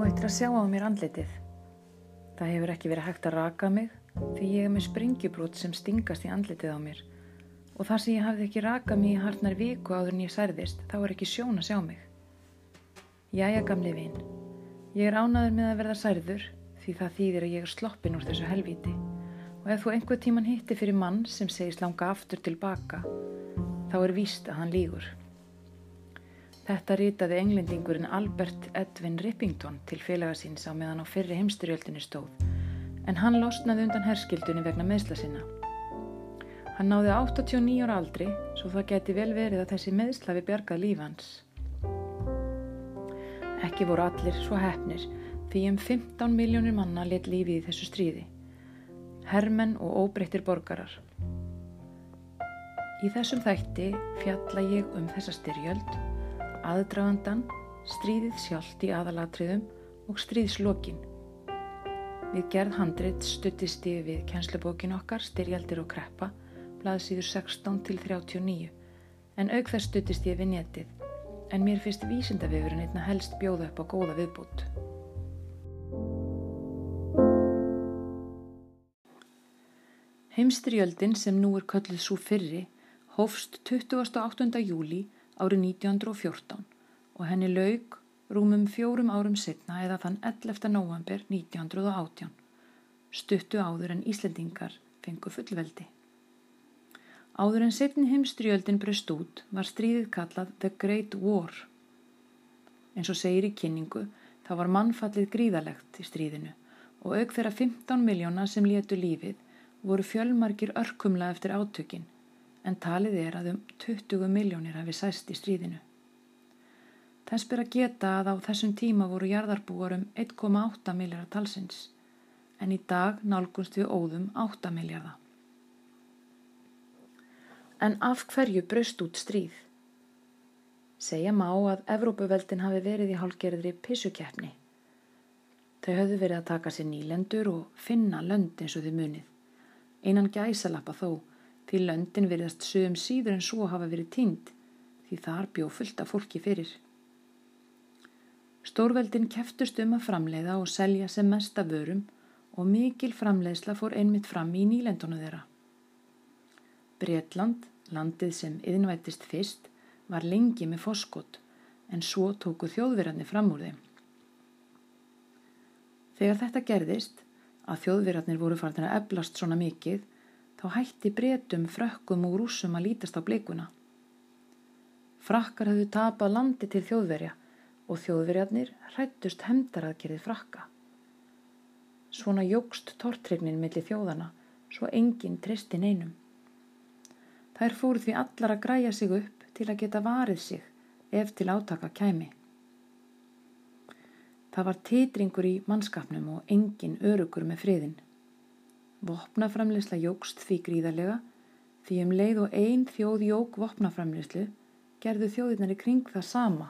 Þú ættir að sjá á mér andlitið. Það hefur ekki verið hægt að raka mig því ég er með springjubrót sem stingast í andlitið á mér og þar sem ég hafði ekki raka mig í harnar viku áður en ég særðist þá er ekki sjón að sjá mig. Jæja gamli vinn, ég er ánaður með að verða særður því það þýðir að ég er sloppin úr þessu helvíti og ef þú einhver tíman hitti fyrir mann sem segist langa aftur tilbaka þá er víst að hann lígur. Þetta ritaði englendingurinn Albert Edwin Rippington til félaga síns á meðan á fyrri heimstyrjöldinni stóð, en hann losnaði undan herskildunni vegna meðsla sinna. Hann náði 89 ára aldri, svo það geti vel verið að þessi meðslafi bjargað lífans. Ekki voru allir svo hefnir, því um 15 miljónir manna let lífið í þessu stríði. Hermenn og óbreyttir borgarar. Í þessum þætti fjalla ég um þessa styrjöld aðdragandan, stríðið sjálft í aðalatriðum og stríðslokin. Við gerð handrit stuttist ég við kjenslubókin okkar, Styrjaldir og kreppa, blaðsýður 16 til 39, en auk þess stuttist ég við netið, en mér finnst vísindavifurinn einna helst bjóða upp á góða viðbútt. Heimstyrjöldin sem nú er kölluð svo fyrri hófst 28. júli árið 1914 og henni laug rúmum fjórum árum setna eða þann 11. november 1918, stuttu áður en Íslendingar fengu fullveldi. Áður en setni heimstriöldin breyst út var stríðið kallað The Great War. En svo segir í kynningu þá var mannfallið gríðalegt í stríðinu og auk þeirra 15 miljóna sem létu lífið voru fjölmarkir örkumla eftir átökin en talið er að um 20 miljónir hafi sæst í stríðinu. Þess að geta að á þessum tíma voru jarðarbúar um 1,8 miljardar talsins, en í dag nálgunst við óðum 8 miljardar. En af hverju braust út stríð? Segja má að Evrópuveldin hafi verið í hálgerðri pissukeppni. Þau höfðu verið að taka sér nýlendur og finna lönd eins og þau munið. Einan gæsalappa þó því löndin veriðast sögum síður en svo hafa verið tínd því þar bjóð fullt af fólki fyrir. Stórveldin keftust um að framleiða og selja sem mesta vörum og mikil framleiðsla fór einmitt fram í nýlendunu þeirra. Breitland, landið sem yðinvættist fyrst, var lengi með foskot en svo tóku þjóðverðarnir fram úr þeim. Þegar þetta gerðist, að þjóðverðarnir voru farin að eblast svona mikið, þá hætti bretum, frökkum og rúsum að lítast á bleikuna. Frakkar hafðu tapað landi til þjóðverja og þjóðverjarnir hrættust hemdaraðgerið frakka. Svona jógst tortrygnin millir þjóðana, svo enginn tristin einum. Þær fóru því allar að græja sig upp til að geta varið sig ef til átaka kæmi. Það var titringur í mannskapnum og enginn örugur með friðin. Vopnaframleysla jógst því gríðarlega því um leið og ein þjóð jóg vopnaframleyslu gerðu þjóðirnar í kring það sama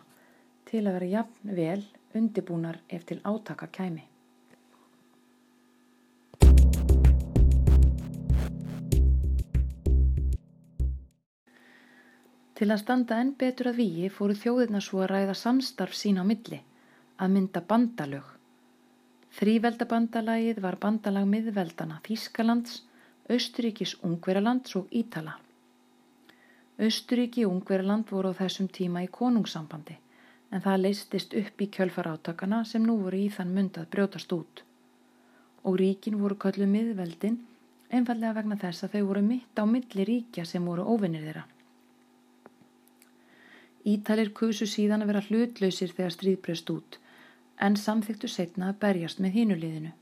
til að vera jafn vel undibúnar ef til átaka kæmi. Til að standa enn betur að víi fóru þjóðirna svo að ræða samstarf sín á milli, að mynda bandalög Þrýveldabandalagið var bandalag miðveldana Þískalands, Östuríkis Ungveralands og Ítala. Östuríki og Ungveraland voru á þessum tíma í konungssambandi en það leistist upp í kjölfaráttakana sem nú voru í þann myndað brjótast út. Og ríkin voru köllu miðveldin einfallega vegna þess að þau voru mitt á milli ríkja sem voru óvinnir þeirra. Ítalir kusu síðan að vera hlutlausir þegar stríðbreyst út en samþyktu setna að berjast með hinuliðinu.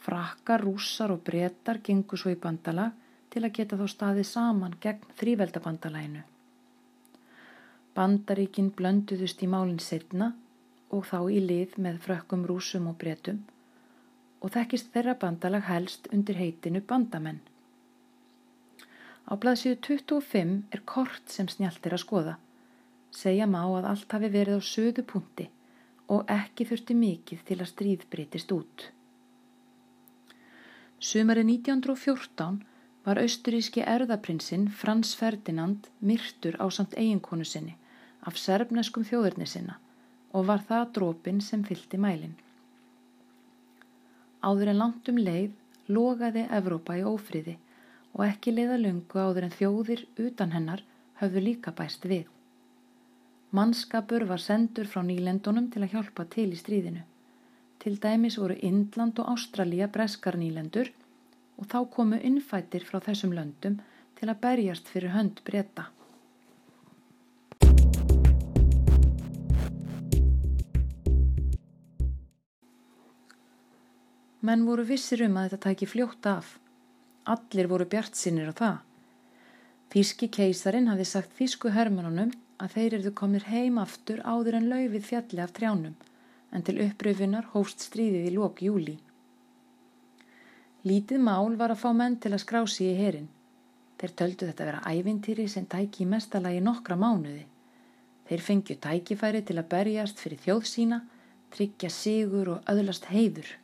Frakkar, rússar og brettar gengur svo í bandalag til að geta þá staðið saman gegn þrýveldabandalaginu. Bandaríkin blönduðust í málinn setna og þá í lið með frökkum rúsum og bretum og þekkist þeirra bandalag helst undir heitinu bandamenn. Á blaðsíðu 25 er kort sem snjált er að skoða. Segja má að allt hafi verið á söðu punkti og ekki þurfti mikið til að stríð breytist út. Sumari 1914 var austuríski erðaprinsinn Frans Ferdinand myrtur á samt eiginkonu sinni af serbneskum þjóðurni sinna og var það drópin sem fyldi mælin. Áður en langt um leið logaði Evrópa í ófríði og ekki leiða lungu áður en þjóðir utan hennar höfðu líka bæst við. Mannskapur var sendur frá nýlendunum til að hjálpa til í stríðinu. Til dæmis voru Indland og Ástralja breskar nýlendur og þá komu innfættir frá þessum löndum til að berjast fyrir hönd breyta. Menn voru vissir um að þetta tæki fljótt af. Allir voru bjart sinnir á það. Þíski keisarin hafi sagt þísku hermanunum að þeir erðu komir heim aftur áður en laufið fjalli af trjánum en til uppröfunar hófst stríðið í lók júli. Lítið mál var að fá menn til að skrási í herin. Þeir töldu þetta vera ævintýri sem tæki í mestalagi nokkra mánuði. Þeir fengju tækifæri til að berjast fyrir þjóð sína, tryggja sigur og öðlast heiður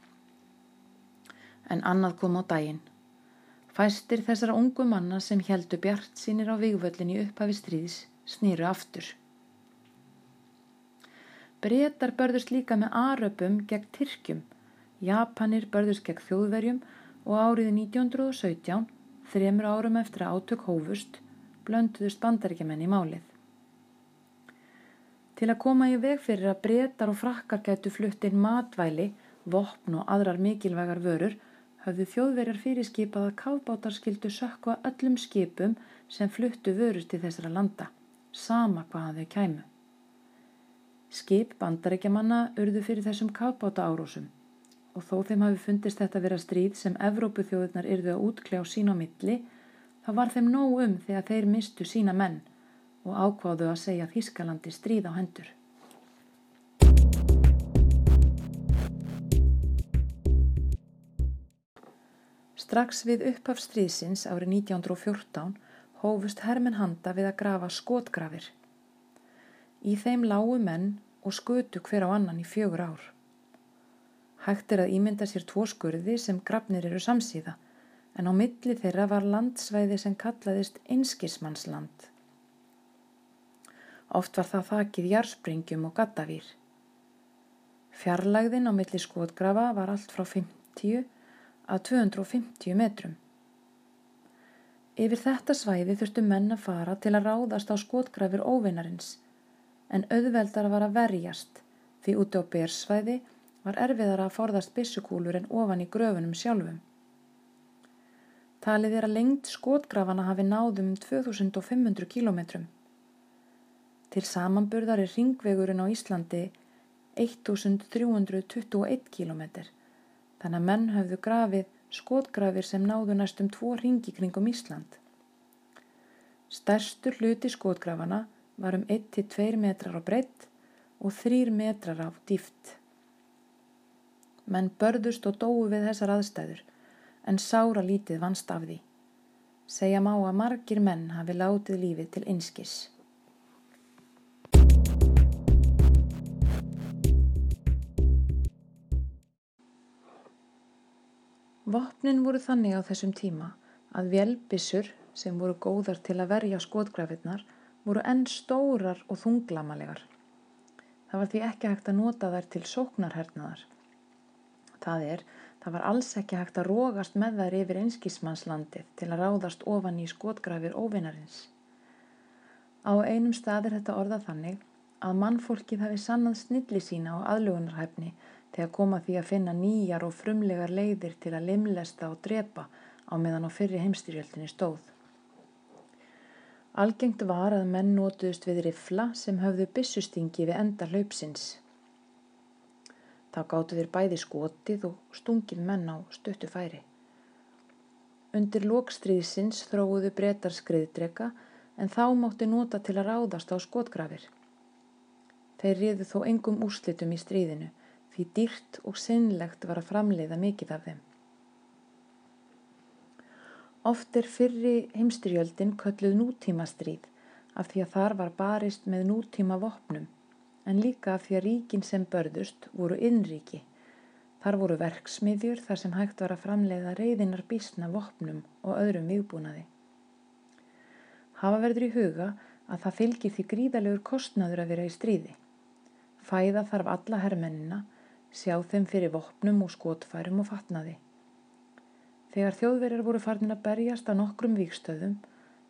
en annað kom á daginn. Fæstir þessara ungu manna sem heldu bjart sínir á vigvöllin í upphafi stríðis snýru aftur. Bretar börðust líka með aröpum gegn Tyrkjum, Japanir börðust gegn þjóðverjum og árið 1917, þremur árum eftir að átök hófust, blönduðust bandaríkjaman í málið. Til að koma í veg fyrir að bretar og frakkar gætu flutt inn matvæli, vopn og aðrar mikilvægar vörur höfðu þjóðverjar fyrirskipað að kábátar skildu sökva öllum skipum sem fluttu vörust til þessara landa, sama hvaðan þau kæmu. Skip bandarækjamanna urðu fyrir þessum kábáta árósum og þó þeim hafi fundist þetta vera stríð sem Evrópuþjóðunar yrðu að útkljá sín á milli, þá var þeim nóg um þegar þeir mistu sína menn og ákváðu að segja Þískalandi stríð á hendur. Strax við upphafstríðsins árið 1914 hófust hermen handa við að grafa skotgrafir. Í þeim lágu menn og skutu hver á annan í fjögur ár. Hægt er að ímynda sér tvo skurði sem grafnir eru samsíða en á milli þeirra var landsvæði sem kallaðist einskismannsland. Oft var það þakið jarspringjum og gattavýr. Fjarlægðin á milli skotgrafa var allt frá 50 að 250 metrum. Yfir þetta svæði þurftu menn að fara til að ráðast á skotgrafir óvinnarins en auðveldar var að verjast því úti á bersvæði var erfiðar að forðast bissukúlur en ofan í gröfunum sjálfum. Talið er að lengt skotgrafana hafi náðum 2500 kilometrum. Til samanburðar er ringvegurinn á Íslandi 1321 kilometr þannig að menn höfðu grafið skotgrafir sem náðu næstum tvo ringi kringum Ísland. Stærstur hluti skotgrafana var um 1-2 metrar á breytt og 3 metrar á dýft. Menn börðust og dói við þessar aðstæður en sára lítið vannst af því. Segja má að margir menn hafi látið lífið til einskis. Vopnin voru þannig á þessum tíma að vélbissur sem voru góðar til að verja skotgrafirnar voru enn stórar og þunglamalegar. Það var því ekki hægt að nota þær til sóknarhernaðar. Það er, það var alls ekki hægt að rógast með þær yfir einskísmannslandið til að ráðast ofan í skotgrafir óvinarins. Á einum stað er þetta orða þannig að mannfólkið hafi sannað snilli sína á aðlugunarhæfni þegar koma því að finna nýjar og frumlegar leiðir til að limlesta og drepa á meðan á fyrri heimstyrjöldinni stóð. Algengt var að menn nótuðust við rifla sem höfðu bissustingi við enda hlaupsins. Þá gáttu þeir bæði skotið og stungið menn á stöttu færi. Undir lókstríðsins þróuðu breytar skriðdrega en þá mótti nota til að ráðast á skotgrafir. Þeir riðu þó engum úrslitum í stríðinu því dýrt og sinnlegt var að framleiða mikið af þeim. Oft er fyrri heimstyrjöldin kölluð nútímastríð af því að þar var barist með nútíma vopnum en líka af því að ríkin sem börðust voru innríki. Þar voru verksmiðjur þar sem hægt var að framleiða reyðinar bísna vopnum og öðrum viðbúnaði. Hafa verður í huga að það fylgir því gríðalegur kostnaður að vera í stríði. Fæða þarf alla hermennina, sjá þeim fyrir vopnum og skotfærum og fatnaði. Þegar þjóðverjar voru farnir að berjast á nokkrum víkstöðum,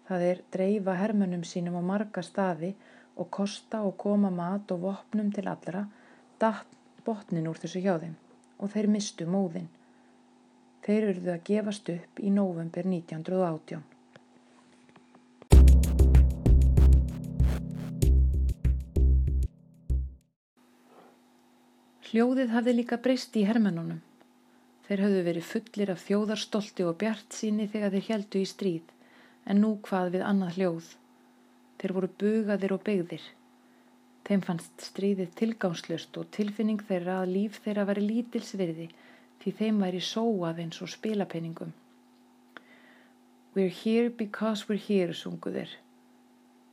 það er dreifa hermennum sínum á marga staði og kosta og koma mat og vopnum til allra, datt botnin úr þessu hjá þeim og þeir mistu móðin. Þeir eruðu að gefast upp í nóvember 1918. Hljóðið hafði líka breyst í hermennunum. Þeir hafðu verið fullir af þjóðarstolti og bjart síni þegar þeir heldu í stríð, en nú hvað við annað hljóð. Þeir voru bugaðir og byggðir. Þeim fannst stríðið tilgánslust og tilfinning þeirra að líf þeirra væri lítilsvirði því þeim væri sóað eins og spilapenningum. We're here because we're here, sungu þeir.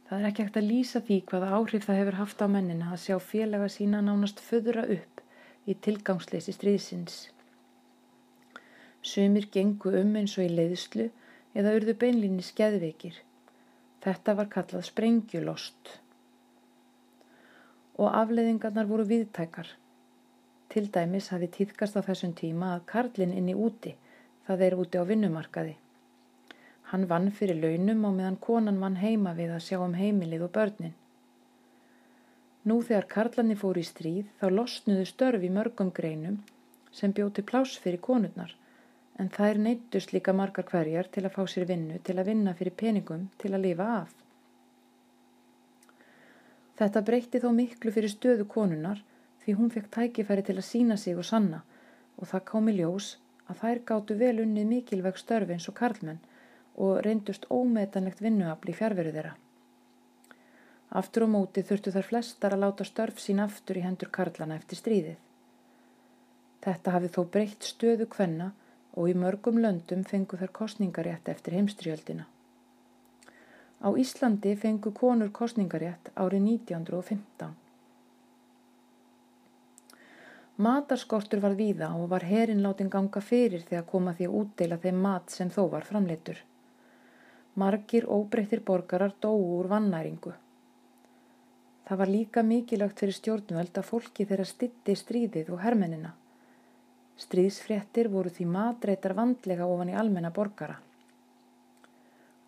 Það er ekki hægt að lýsa því hvaða áhrif það hefur haft á mennina að sjá félaga sína nánast föðra upp í tilgangsleysi stríðsins. Sumir gengu um eins og í leiðslu eða urðu beinlinni skeðveikir. Þetta var kallað sprengjulost. Og afleiðingarnar voru viðtækar. Til dæmis hafi týðkast á þessum tíma að karlinn inni úti, það er úti á vinnumarkaði. Hann vann fyrir launum á meðan konan vann heima við að sjá um heimilið og börnin. Nú þegar karlani fór í stríð þá losnuðu störf í mörgum greinum sem bjóti pláss fyrir konurnar en þær neittust líka margar hverjar til að fá sér vinnu til að vinna fyrir peningum til að lifa af. Þetta breytti þó miklu fyrir stöðu konunar því hún fekk tækifæri til að sína sig og sanna og það komi ljós að þær gáttu vel unnið mikilvæg störf eins og karlmenn og reyndust ómetanlegt vinnuafli fjárveru þeirra. Aftur og móti þurftu þar flestar að láta störf sín aftur í hendur karlana eftir stríðið. Þetta hafi þó breytt stöðu kvenna og í mörgum löndum fengu þar kostningarétt eftir heimstriöldina. Á Íslandi fengu konur kostningarétt árið 1915. Matarskortur var víða og var herin látin ganga fyrir þegar koma því að útdeila þeim mat sem þó var framleitur. Margir óbreyttir borgarar dóu úr vannæringu. Það var líka mikilvægt fyrir stjórnvöld að fólki þeirra stitti stríðið og hermennina. Stríðsfréttir voru því matreitar vandlega ofan í almenna borgara.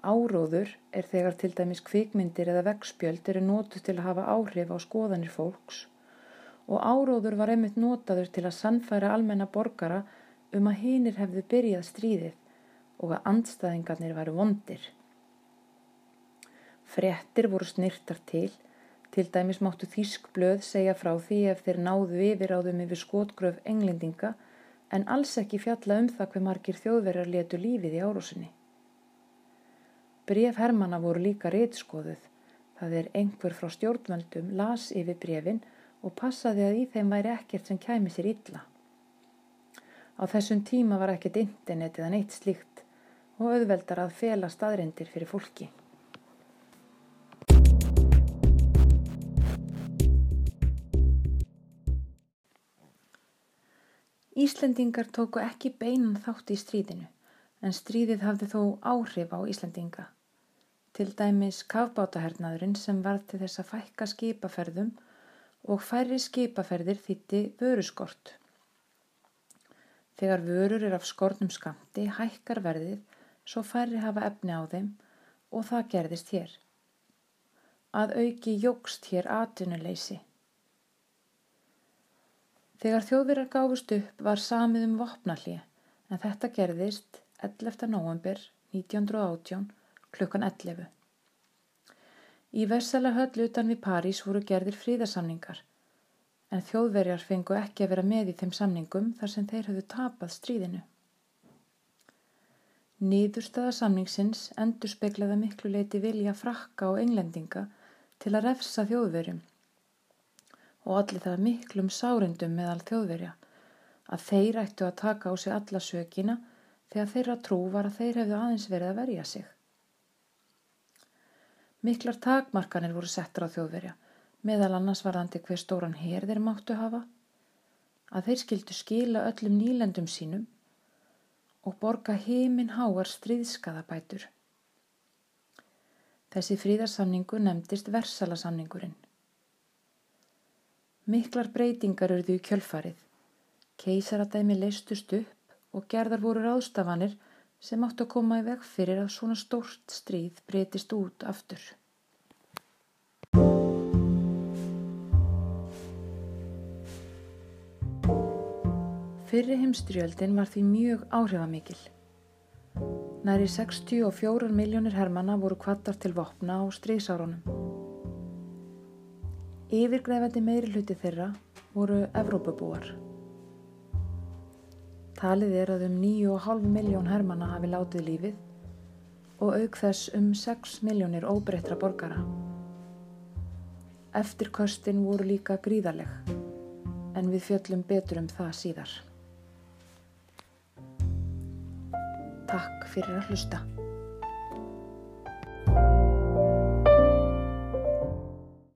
Áróður er þegar til dæmis kvikmyndir eða vegspjöld eru nótuð til að hafa áhrif á skoðanir fólks og áróður var einmitt notaður til að sannfæra almenna borgara um að hinnir hefðu byrjað stríðið og að andstæðingarnir væru vondir. Frettir voru snirtar til, til dæmis máttu þýsk blöð segja frá því ef þeir náðu yfir á þeim yfir skotgröf englendinga en alls ekki fjalla um það hver margir þjóðverjar letu lífið í árósinni. Bref Hermanna voru líka reytskoðuð, það er einhver frá stjórnvöldum las yfir brefin og passaði að í þeim væri ekkert sem kæmi sér illa. Á þessum tíma var ekkert internet eða neitt slíkt og auðveldar að fela staðrindir fyrir fólki. Íslendingar tóku ekki beinan þátt í stríðinu en stríðið hafði þó áhrif á Íslendinga. Til dæmis kafbátahernaðurinn sem var til þess að fækka skipaferðum og færri skipaferðir þýtti vöruskort. Þegar vörur er af skornum skamti hækkar verðið svo færri hafa efni á þeim og það gerðist hér. Að auki jógst hér atunuleysi. Þegar þjóðvirar gáfust upp var samið um vopnallið en þetta gerðist 11. november 1918 klukkan 11. Í Versala höll utan við París voru gerðir fríðarsamningar en þjóðverjar fengu ekki að vera með í þeim samningum þar sem þeir höfðu tapað stríðinu. Niðurstaða samningsins endur speklaði miklu leiti vilja frakka og englendinga til að refsa þjóðverjum og allir það miklum sárendum meðal þjóðverja að þeir ættu að taka á sig alla sökina þegar þeirra trú var að þeir hefðu aðeins verið að verja sig. Miklar takmarkanir voru settur á þjóðverja, meðal annars varðandi hver stóran hér þeir máttu hafa, að þeir skildu skila öllum nýlendum sínum og borga heiminn háar stríðskaðabætur. Þessi fríðarsamningu nefndist Versalasamningurinn. Miklar breytingar urðu í kjölfarið. Keisaradæmi leistust upp og gerðar voru ráðstafanir sem áttu að koma í veg fyrir að svona stórt stríð breytist út aftur. Fyrri heimstyrjöldin var því mjög áhrifamikil. Næri 64 miljónir hermana voru kvattar til vopna á stríðsárunum. Yfirgreifandi meiri hluti þeirra voru Evrópubúar. Talið er að um 9,5 miljón hermana hafi látið lífið og auk þess um 6 miljónir óbreyttra borgara. Eftirköstin voru líka gríðaleg en við fjöllum betur um það síðar. Takk fyrir að hlusta.